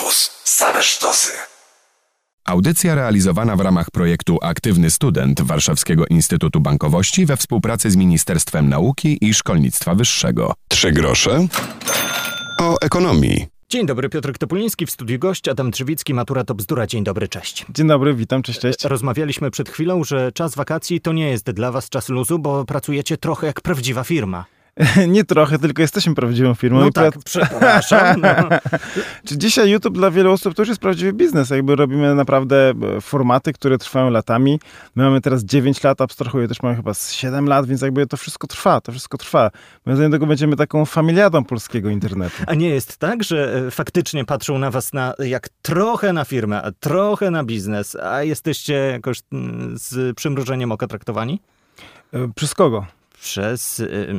Campus. Same sztosy. Audycja realizowana w ramach projektu Aktywny Student Warszawskiego Instytutu Bankowości we współpracy z Ministerstwem Nauki i Szkolnictwa Wyższego. Trzy grosze o ekonomii. Dzień dobry, Piotr Topuliński w studiu gość, Adam Trzywicki, Matura to bzdura. Dzień dobry, cześć. Dzień dobry, witam, cześć, cześć. Rozmawialiśmy przed chwilą, że czas wakacji to nie jest dla was czas luzu, bo pracujecie trochę jak prawdziwa firma. Nie trochę, tylko jesteśmy prawdziwą firmą. No tak, pra- przepraszam. No. Czy dzisiaj YouTube dla wielu osób to już jest prawdziwy biznes. Jakby robimy naprawdę e, formaty, które trwają latami. My mamy teraz 9 lat, abstrahuję też mamy chyba z 7 lat, więc jakby to wszystko trwa, to wszystko trwa. My za niedługo będziemy taką familiadą polskiego internetu. A nie jest tak, że e, faktycznie patrzą na was na, jak trochę na firmę, a trochę na biznes, a jesteście jakoś mm, z przymrużeniem oka traktowani? E, Przez kogo? Przez y,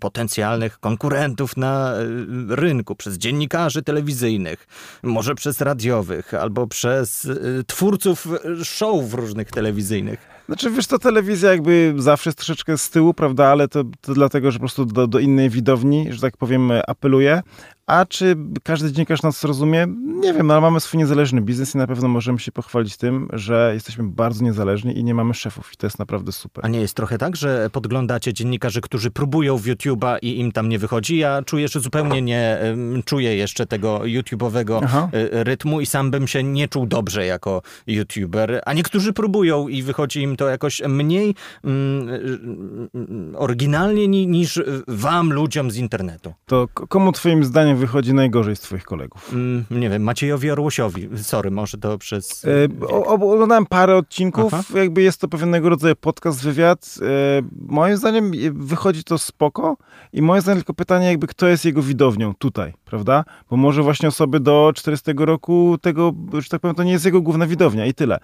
potencjalnych konkurentów na y, rynku, przez dziennikarzy telewizyjnych, może przez radiowych, albo przez y, twórców y, show różnych telewizyjnych. Znaczy, wiesz, to telewizja jakby zawsze jest troszeczkę z tyłu, prawda, ale to, to dlatego, że po prostu do, do innej widowni, że tak powiem, apeluje. A czy każdy dziennikarz nas rozumie? Nie wiem, no, ale mamy swój niezależny biznes i na pewno możemy się pochwalić tym, że jesteśmy bardzo niezależni i nie mamy szefów i to jest naprawdę super. A nie jest trochę tak, że podglądacie dziennikarzy, którzy próbują w YouTube'a i im tam nie wychodzi? Ja czuję, że zupełnie nie czuję jeszcze tego YouTube'owego Aha. y, rytmu i sam bym się nie czuł dobrze jako YouTuber. A niektórzy próbują i wychodzi im to jakoś mniej mm, y, y, oryginalnie ni, niż wam, ludziom z internetu. To komu twoim zdaniem wychodzi najgorzej z twoich kolegów? Mm, nie wiem, Maciejowi Orłosiowi. Sorry, może to przez... E, o- Oglądałem parę odcinków, Aha. jakby jest to pewnego rodzaju podcast, wywiad. E, moim zdaniem wychodzi to spoko i moim zdaniem tylko pytanie jakby kto jest jego widownią tutaj, prawda? Bo może właśnie osoby do 40 roku tego, że tak powiem, to nie jest jego główna widownia i tyle.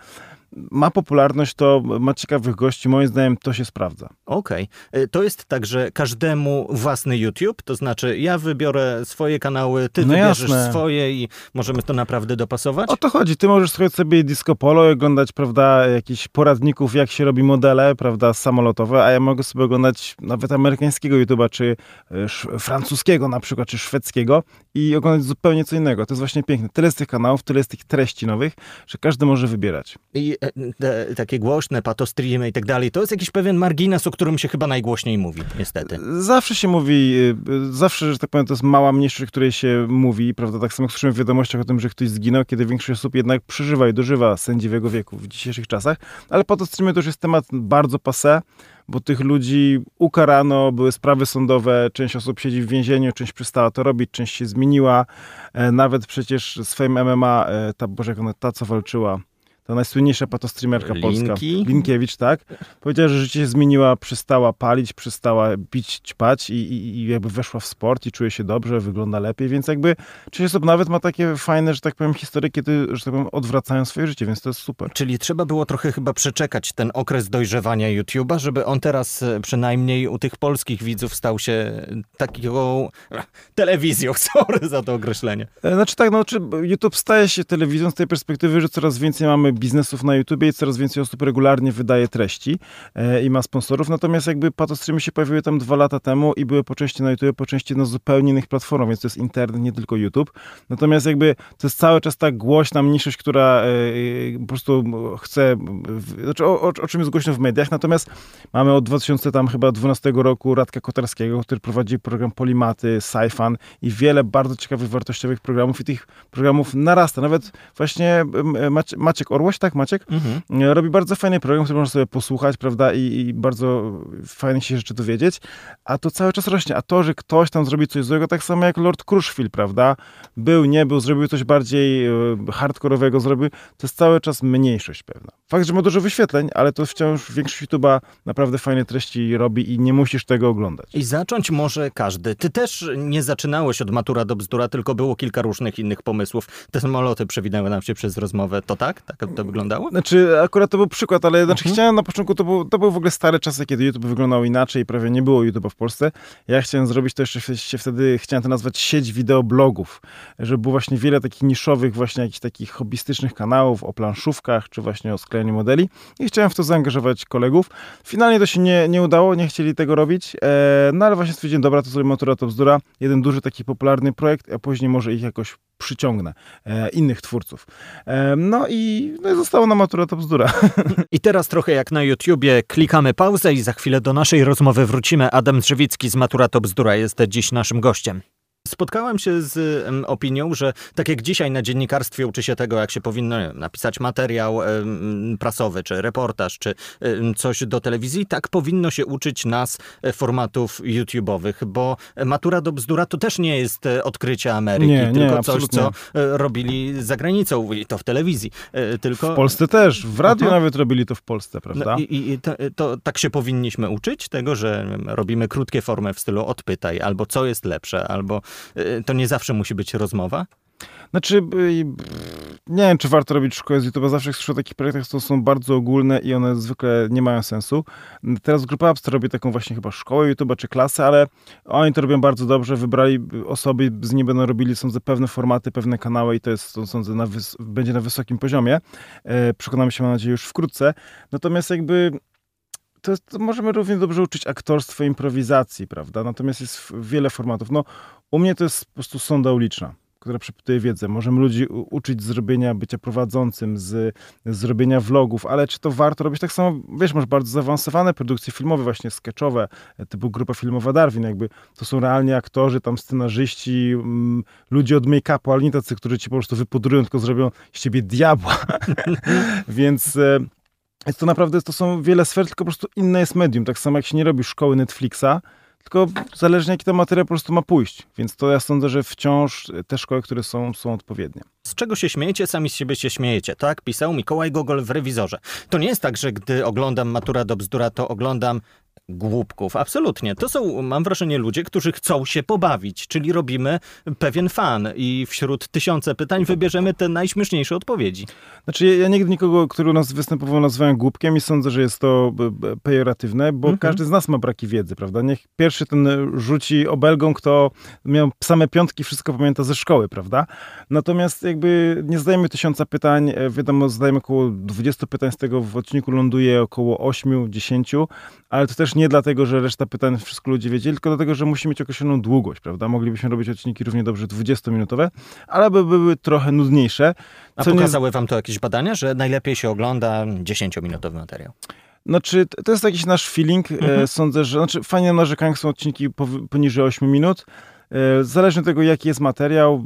Ma popularność, to ma ciekawych gości, moim zdaniem to się sprawdza. Okej. Y, To jest tak, że każdemu własny YouTube, to znaczy ja wybiorę swoje kanały, ty No wybierzesz jasne. swoje i możemy to naprawdę dopasować? O to chodzi. Ty możesz słuchać sobie disco polo i oglądać, prawda, jakichś poradników, jak się robi modele, prawda, samolotowe, a ja mogę sobie oglądać nawet amerykańskiego YouTube'a, czy e, francuskiego na przykład, czy szwedzkiego i oglądać zupełnie co innego. To jest właśnie piękne. Tyle jest tych kanałów, tyle jest tych treści nowych, że każdy może wybierać. I e, te, takie głośne patostreamy i tak dalej, to jest jakiś pewien margines, o którym się chyba najgłośniej mówi, niestety. Zawsze się mówi, y, zawsze, że tak powiem, to jest mała mniejszość, której się mówi, prawda, tak samo jak słyszymy w wiadomościach o tym, że ktoś zginął, kiedy większość osób jednak przeżywa i dożywa sędziwego wieku w dzisiejszych czasach, ale po to już jest temat bardzo passé, bo tych ludzi ukarano, były sprawy sądowe, część osób siedzi w więzieniu, część przestała to robić, część się zmieniła, e, nawet przecież Fame MMA, e, ta, boże, ta co walczyła, ta najsłynniejsza patostreamerka polska. Linki? Linkiewicz, tak? Powiedziała, że życie się zmieniła, przestała palić, przestała bić, ćpać i, i, i jakby weszła w sport i czuje się dobrze, wygląda lepiej, więc jakby część osób nawet ma takie fajne, że tak powiem, historie, kiedy, że tak powiem, odwracają swoje życie, więc to jest super. Czyli trzeba było trochę chyba przeczekać ten okres dojrzewania YouTube'a, żeby on teraz e, przynajmniej u tych polskich widzów stał się taką e, telewizją, sorry za to określenie. E, Znaczy tak, no, czy YouTube staje się telewizją z tej perspektywy, że coraz więcej mamy biznesów na YouTubie i coraz więcej osób regularnie wydaje treści e, i ma sponsorów, natomiast jakby patostreamy się pojawiły tam dwa lata temu i były po części na YouTube, po części na zupełnie innych platformach, więc to jest internet, nie tylko YouTube. Natomiast jakby to jest cały czas ta głośna mniejszość, która e, po prostu chce, znaczy o, o, o czym jest głośno w mediach, natomiast mamy od 2000 tam chyba 12 roku Radka Kotarskiego, który prowadzi program Polimaty, Saifan i wiele bardzo ciekawych, wartościowych programów i tych programów narasta. Nawet właśnie em, Macie, Orłoś, tak Maciek? Mhm. E, Robi bardzo fajny program, który można sobie posłuchać, prawda, i, i bardzo fajnie się rzeczy dowiedzieć, a to cały czas rośnie. A to, że ktoś tam zrobi coś złego, tak samo jak Lord Crushfield, prawda, był, nie był, zrobił coś bardziej e, hardkorowego, zrobił, to jest cały czas mniejszość pewna. Fakt, że ma dużo wyświetleń, ale to wciąż większość YouTube'a naprawdę fajne treści robi i nie musisz tego oglądać. I zacząć może każdy. Ty też nie zaczynałeś od matura do bzdura, tylko było kilka różnych innych pomysłów. Te samoloty przewinęły nam się przez rozmowę. To tak? Tak to wyglądało? Znaczy, akurat to był przykład, ale znaczy Mhm. chciałem na początku, to był, to był w ogóle stare czasy, kiedy YouTube wyglądał inaczej, prawie nie było YouTube'a w Polsce. Ja chciałem zrobić to jeszcze się wtedy, chciałem to nazwać sieć wideoblogów, żeby było właśnie wiele takich niszowych, właśnie jakichś takich hobbystycznych kanałów o planszówkach, czy właśnie o sklejaniu modeli i chciałem w to zaangażować kolegów. Finalnie to się nie, nie udało, nie chcieli tego robić, e, no ale właśnie stwierdziłem, dobra, to zrobimy Matura to bzdura, jeden duży taki popularny projekt, a później może ich jakoś przyciągnę e, innych twórców. E, no, i, no została na matura to bzdura. I teraz trochę jak na YouTubie, klikamy pauzę i za chwilę do naszej rozmowy wrócimy. Adam Drzewicki z Matura to bzdura jest dziś naszym gościem. Spotkałem się z opinią, że tak jak dzisiaj na dziennikarstwie uczy się tego, jak się powinno wiem, napisać materiał prasowy, czy reportaż, czy coś do telewizji, tak powinno się uczyć nas e, formatów YouTube'owych, bo matura do bzdura to też nie jest e, odkrycie Ameryki, Nie, nie, tylko coś, absolutnie. co e, robili za granicą i to w telewizji. Tylko... W Polsce też, w radiu Aha. nawet robili to w Polsce, prawda? No i, i to, to tak się powinniśmy uczyć tego, że nie robimy krótkie formy w stylu odpytaj, albo co jest lepsze, albo to nie zawsze musi być rozmowa. Znaczy, y, nie wiem, czy warto robić szkołę z YouTube'a. Zawsze słyszę o takich projektach, to są bardzo ogólne i one zwykle nie mają sensu. Teraz Grupa Abstra robi taką właśnie chyba szkołę YouTube'a czy klasę, ale oni to robią bardzo dobrze. Wybrali osoby, z nimi będą robili, sądzę, pewne formaty, pewne kanały i to jest, sądzę, na będzie na wysokim poziomie. E, przekonamy się, mam nadzieję, już wkrótce. Natomiast jakby to, jest, to możemy równie dobrze uczyć aktorstwa, improwizacji, prawda? Natomiast jest wiele formatów. No, u mnie to jest po prostu sonda uliczna, która przepytuje wiedzę. Możemy ludzi uczyć zrobienia, bycia prowadzącym, z, zrobienia vlogów, ale czy to warto robić tak samo? Wiesz, masz bardzo zaawansowane produkcje filmowe, właśnie sketchowe, e, typu grupa filmowa Darwin, jakby to są realnie aktorzy, tam scenarzyści, mm, ludzie od make-upu, ale nie tacy, którzy ci po prostu wypudrują, tylko zrobią z ciebie diabła. Więc... E, jest to naprawdę, to są wiele sfer, tylko po prostu inne jest medium. Tak samo jak się nie robi szkoły Netflixa, tylko zależnie jaki to materiał po prostu ma pójść. Więc to ja sądzę, że wciąż te szkoły, które są, są odpowiednie. Z czego się śmiejecie, sami z siebie się śmiejecie, tak? Pisał Mikołaj Gogol w Rewizorze. To nie jest tak, że gdy oglądam Matura do bzdura, to oglądam głupków. Absolutnie. To są, mam wrażenie, ludzie, którzy chcą się pobawić, czyli robimy pewien fan i wśród tysiące pytań wybierzemy te najśmieszniejsze odpowiedzi. Znaczy, ja, ja nigdy nikogo, który u nas występował, nazwałem głupkiem i sądzę, że jest to pejoratywne, bo Mhm. każdy z nas ma braki wiedzy, prawda? Niech pierwszy ten rzuci obelgą, kto miał same piątki, wszystko pamięta ze szkoły, prawda? Natomiast jakby nie zadajemy tysiąca pytań, e, wiadomo, zadajemy około 20 pytań, z tego w odcinku ląduje około 8, 10, ale to też nie dlatego, że reszta pytań wszystko ludzie wiedzieli, tylko dlatego, że musi mieć określoną długość, prawda? Moglibyśmy robić odcinki równie dobrze 20-minutowe, ale by były trochę nudniejsze. A co nie- pokazały wam to jakieś badania, że najlepiej się ogląda 10-minutowy materiał? Znaczy, to jest jakiś nasz feeling. Mhm. E, sądzę, że. Znaczy, fajnie narzekają są odcinki poniżej 8 minut. E, zależnie od tego, jaki jest materiał,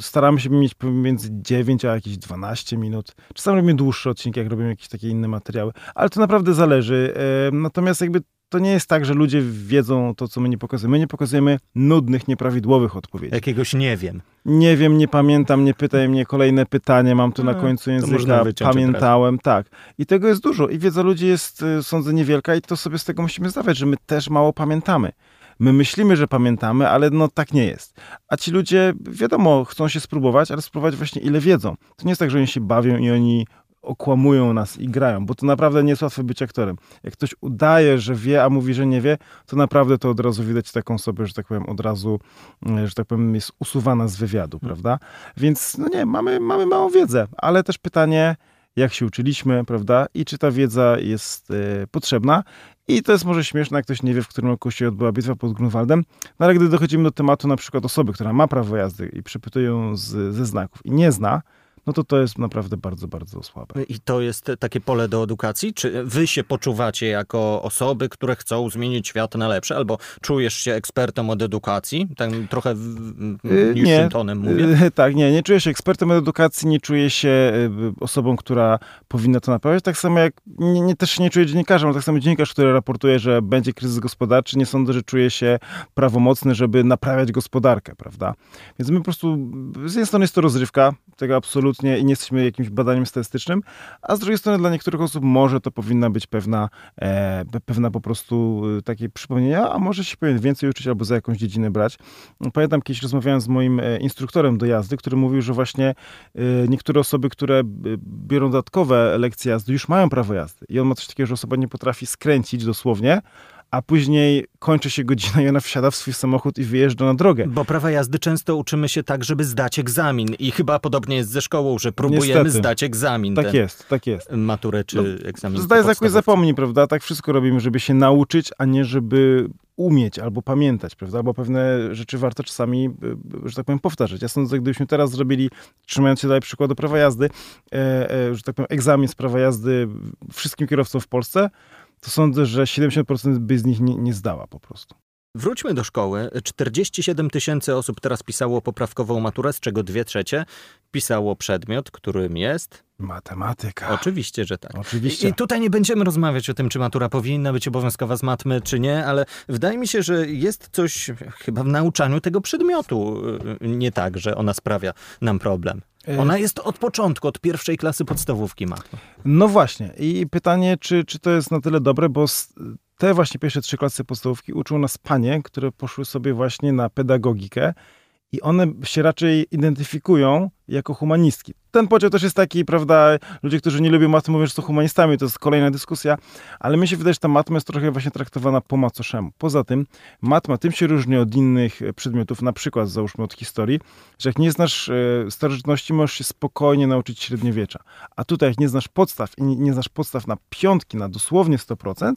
staramy się mieć pomiędzy 9 a jakieś 12 minut. Czasami robimy dłuższe odcinki, jak robimy jakieś takie inne materiały, ale to naprawdę zależy. E, natomiast jakby to nie jest tak, że ludzie wiedzą to, co my nie pokazujemy. My nie pokazujemy nudnych, nieprawidłowych odpowiedzi. Jakiegoś nie wiem. Nie wiem, nie pamiętam, nie pytaj mnie, kolejne pytanie mam tu na No, końcu języka, pamiętałem, tak. I tego jest dużo i wiedza ludzi jest, y, sądzę, niewielka i to sobie z tego musimy zdawać, że my też mało pamiętamy. My myślimy, że pamiętamy, ale no tak nie jest. A ci ludzie, wiadomo, chcą się spróbować, ale spróbować właśnie ile wiedzą. To nie jest tak, że oni się bawią i oni okłamują nas i grają, bo to naprawdę nie jest łatwe być aktorem. Jak ktoś udaje, że wie, a mówi, że nie wie, to naprawdę to od razu widać taką osobę, że tak powiem, od razu, e, że tak powiem, jest usuwana z wywiadu, prawda? Więc, no nie, mamy, mamy małą wiedzę, ale też pytanie, jak się uczyliśmy, prawda? I czy ta wiedza jest e, potrzebna. I to jest może śmieszne, jak ktoś nie wie, w którym roku się odbyła bitwa pod Grunwaldem, no ale gdy dochodzimy do tematu na przykład osoby, która ma prawo jazdy i przepytuje ją z, ze znaków i nie zna, no to to jest naprawdę bardzo, bardzo słabe. I to jest takie pole do edukacji? Czy wy się poczuwacie jako osoby, które chcą zmienić świat na lepsze, albo czujesz się ekspertem od edukacji? Tak trochę Yy, niższym tonem mówię. Yy, Tak, nie, nie czuję się ekspertem od edukacji, nie czuję się yy, osobą, która powinna to naprawiać. Tak samo jak nie, nie, też się nie czuję dziennikarzem, ale tak samo dziennikarz, który raportuje, że będzie kryzys gospodarczy, nie sądzę, że czuje się prawomocny, żeby naprawiać gospodarkę, prawda? Więc my po prostu, z jednej strony jest to rozrywka, tego absolutnie i nie jesteśmy jakimś badaniem statystycznym, a z drugiej strony dla niektórych osób może to powinna być pewna, e, pe- pewna po prostu e, takie przypomnienia, a może się powinien więcej uczyć albo za jakąś dziedzinę brać. Pamiętam kiedyś rozmawiałem z moim e, instruktorem do jazdy, który mówił, że właśnie e, niektóre osoby, które e, biorą dodatkowe lekcje jazdy, już mają prawo jazdy. I on ma coś takiego, że osoba nie potrafi skręcić dosłownie, a później kończy się godzina i ona wsiada w swój samochód i wyjeżdża na drogę. Bo prawa jazdy często uczymy się tak, żeby zdać egzamin. I chyba podobnie jest ze szkołą, że próbujemy Niestety. zdać egzamin. Tak jest, tak jest. Maturę czy egzamin. Zdaj jakoś zapomnij, prawda? Tak wszystko robimy, żeby się nauczyć, a nie żeby umieć albo pamiętać, prawda? Bo pewne rzeczy warto czasami, y, że tak powiem, powtarzać. Ja sądzę, gdybyśmy teraz zrobili, trzymając się dalej przykładu prawa jazdy, e, e, że tak powiem, egzamin z prawa jazdy wszystkim kierowcom w Polsce, to sądzę, że 70% by z nich nie, nie zdała po prostu. Wróćmy do szkoły. 47 tysięcy osób teraz pisało poprawkową maturę, z czego dwie trzecie pisało przedmiot, którym jest. Matematyka. Oczywiście, że tak. Oczywiście. I, tutaj nie będziemy rozmawiać o tym, czy matura powinna być obowiązkowa z matmy, czy nie, ale wydaje mi się, że jest coś chyba w nauczaniu tego przedmiotu y, nie tak, że ona sprawia nam problem. E, Ona jest od początku, od pierwszej klasy podstawówki matma. No właśnie. I pytanie, czy, czy to jest na tyle dobre, bo te właśnie pierwsze trzy klasy podstawówki uczą nas panie, które poszły sobie właśnie na pedagogikę i one się raczej identyfikują jako humanistki. Ten podział też jest taki, prawda, ludzie, którzy nie lubią matmy mówią, że są humanistami, to jest kolejna dyskusja, ale mi się wydaje, że ta matma jest trochę właśnie traktowana po macoszemu. Poza tym, matma tym się różni od innych e, przedmiotów, na przykład załóżmy od historii, że jak nie znasz e, starożytności, możesz się spokojnie nauczyć średniowiecza. A tutaj, jak nie znasz podstaw i nie, znasz podstaw na piątki, na dosłownie 100%,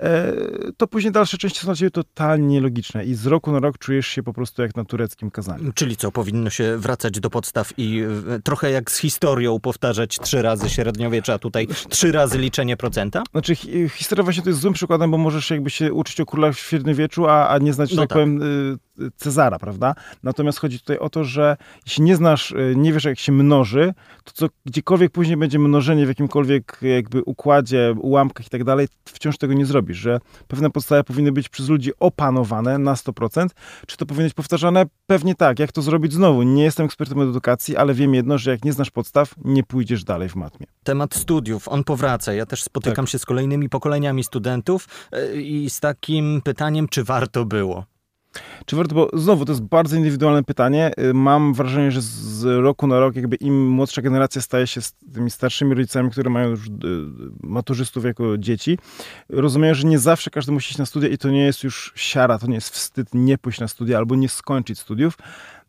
e, to później dalsze części są dla ciebie totalnie nielogiczne i z roku na rok czujesz się po prostu jak na tureckim kazaniu. Czyli co, powinno się wracać do podstaw i y, trochę jak z historią powtarzać trzy razy średniowiecza, a tutaj trzy razy liczenie procenta? Znaczy, hi- historia właśnie to jest złym przykładem, bo możesz jakby się uczyć o królach w średniowieczu, a, a nie znać, No tak tak. powiem, y, Cezara, prawda? Natomiast chodzi tutaj o to, że jeśli nie znasz, y, nie wiesz, jak się mnoży, to co gdziekolwiek później będzie mnożenie w jakimkolwiek jakby układzie, ułamkach i tak dalej, wciąż tego nie zrobisz, że pewne podstawy powinny być przez ludzi opanowane na 100%. Czy to powinno być powtarzane? Pewnie tak. Jak to zrobić? Znowu, nie jestem ekspertem edukacji, ale wiem jedno, że jak nie znasz podstaw, nie pójdziesz dalej w matmie. Temat studiów, on powraca. Ja też spotykam Tak. się z kolejnymi pokoleniami studentów y, i z takim pytaniem, czy warto było. Czy warto, bo znowu to jest bardzo indywidualne pytanie. Y, Mam wrażenie, że z roku na rok jakby im młodsza generacja staje się z tymi starszymi rodzicami, które mają już y, maturzystów jako dzieci, rozumieją, że nie zawsze każdy musi iść na studia i to nie jest już siara, to nie jest wstyd nie pójść na studia albo nie skończyć studiów.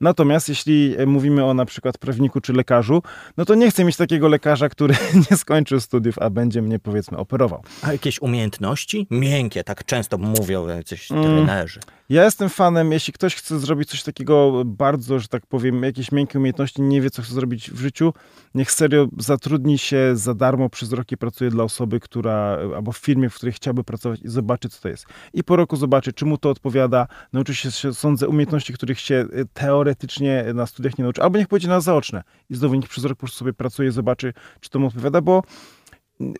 Natomiast jeśli e, mówimy o na przykład prawniku czy lekarzu, no to nie chcę mieć takiego lekarza, który nie skończył studiów, a będzie mnie powiedzmy operował. A jakieś umiejętności? Miękkie, tak często mówią jacyś Mm. trenerzy. Ja jestem fanem, jeśli ktoś chce zrobić coś takiego bardzo, że tak powiem, jakieś miękkie umiejętności, nie wie, co chce zrobić w życiu, niech serio zatrudni się za darmo przez rok i pracuje dla osoby, która, albo w firmie, w której chciałby pracować i zobaczy, co to jest. I po roku zobaczy, czy mu to odpowiada, nauczy się, sądzę, umiejętności, których się y, teoretycznie na studiach nie nauczy, albo niech pójdzie na zaoczne i znowu niech przez rok po prostu sobie pracuje, zobaczy, czy to mu odpowiada, bo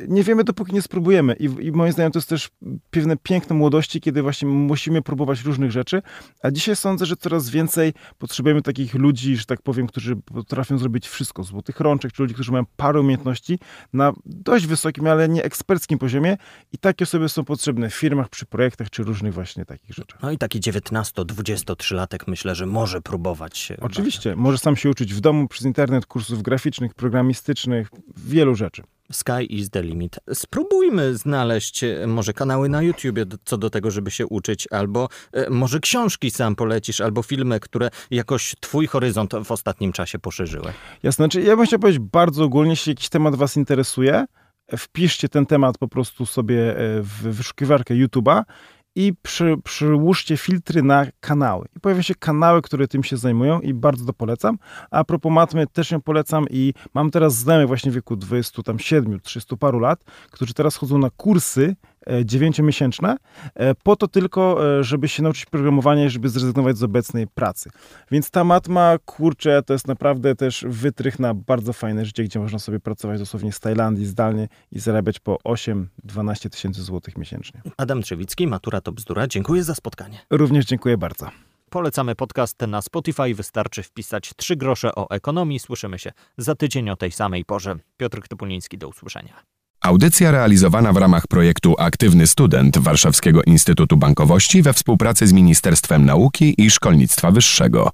nie wiemy, dopóki nie spróbujemy. I, I moim zdaniem to jest też pewne piękno młodości, kiedy właśnie musimy próbować różnych rzeczy. A dzisiaj sądzę, że coraz więcej potrzebujemy takich ludzi, że tak powiem, którzy potrafią zrobić wszystko. Złotych rączek, czy ludzi, którzy mają parę umiejętności na dość wysokim, ale nie eksperckim poziomie. I takie osoby są potrzebne w firmach, przy projektach, czy różnych właśnie takich rzeczach. No i taki 19-23-latek myślę, że może próbować się. Oczywiście, może sam się uczyć w domu, przez internet, kursów graficznych, programistycznych, wielu rzeczy. Sky is the limit. Spróbujmy znaleźć e, może kanały na YouTubie co do tego, żeby się uczyć, albo e, może książki sam polecisz, albo filmy, które jakoś twój horyzont w ostatnim czasie poszerzyły. Jasne, znaczy ja bym chciał powiedzieć bardzo ogólnie, jeśli jakiś temat was interesuje, wpiszcie ten temat po prostu sobie e, w wyszukiwarkę YouTube'a i przy, przyłóżcie filtry na kanały. I pojawią się kanały, które tym się zajmują i bardzo to polecam. A propos matmy też ją polecam i mam teraz znajomych właśnie w wieku 20, tam 7, 300 paru lat, którzy teraz chodzą na kursy dziewięciomiesięczne e, po to tylko, e, żeby się nauczyć programowania i żeby zrezygnować z obecnej pracy. Więc ta matma, kurczę, to jest naprawdę też wytrych na bardzo fajne życie, gdzie można sobie pracować dosłownie z Tajlandii zdalnie i zarabiać po 8-12 tysięcy złotych miesięcznie. Adam Trzewicki, Matura to bzdura. Dziękuję za spotkanie. Również dziękuję bardzo. Polecamy podcast na Spotify. Wystarczy wpisać 3 grosze o ekonomii. Słyszymy się za tydzień o tej samej porze. Piotr Topuliński, do usłyszenia. Audycja realizowana w ramach projektu Aktywny Student Warszawskiego Instytutu Bankowości we współpracy z Ministerstwem Nauki i Szkolnictwa Wyższego.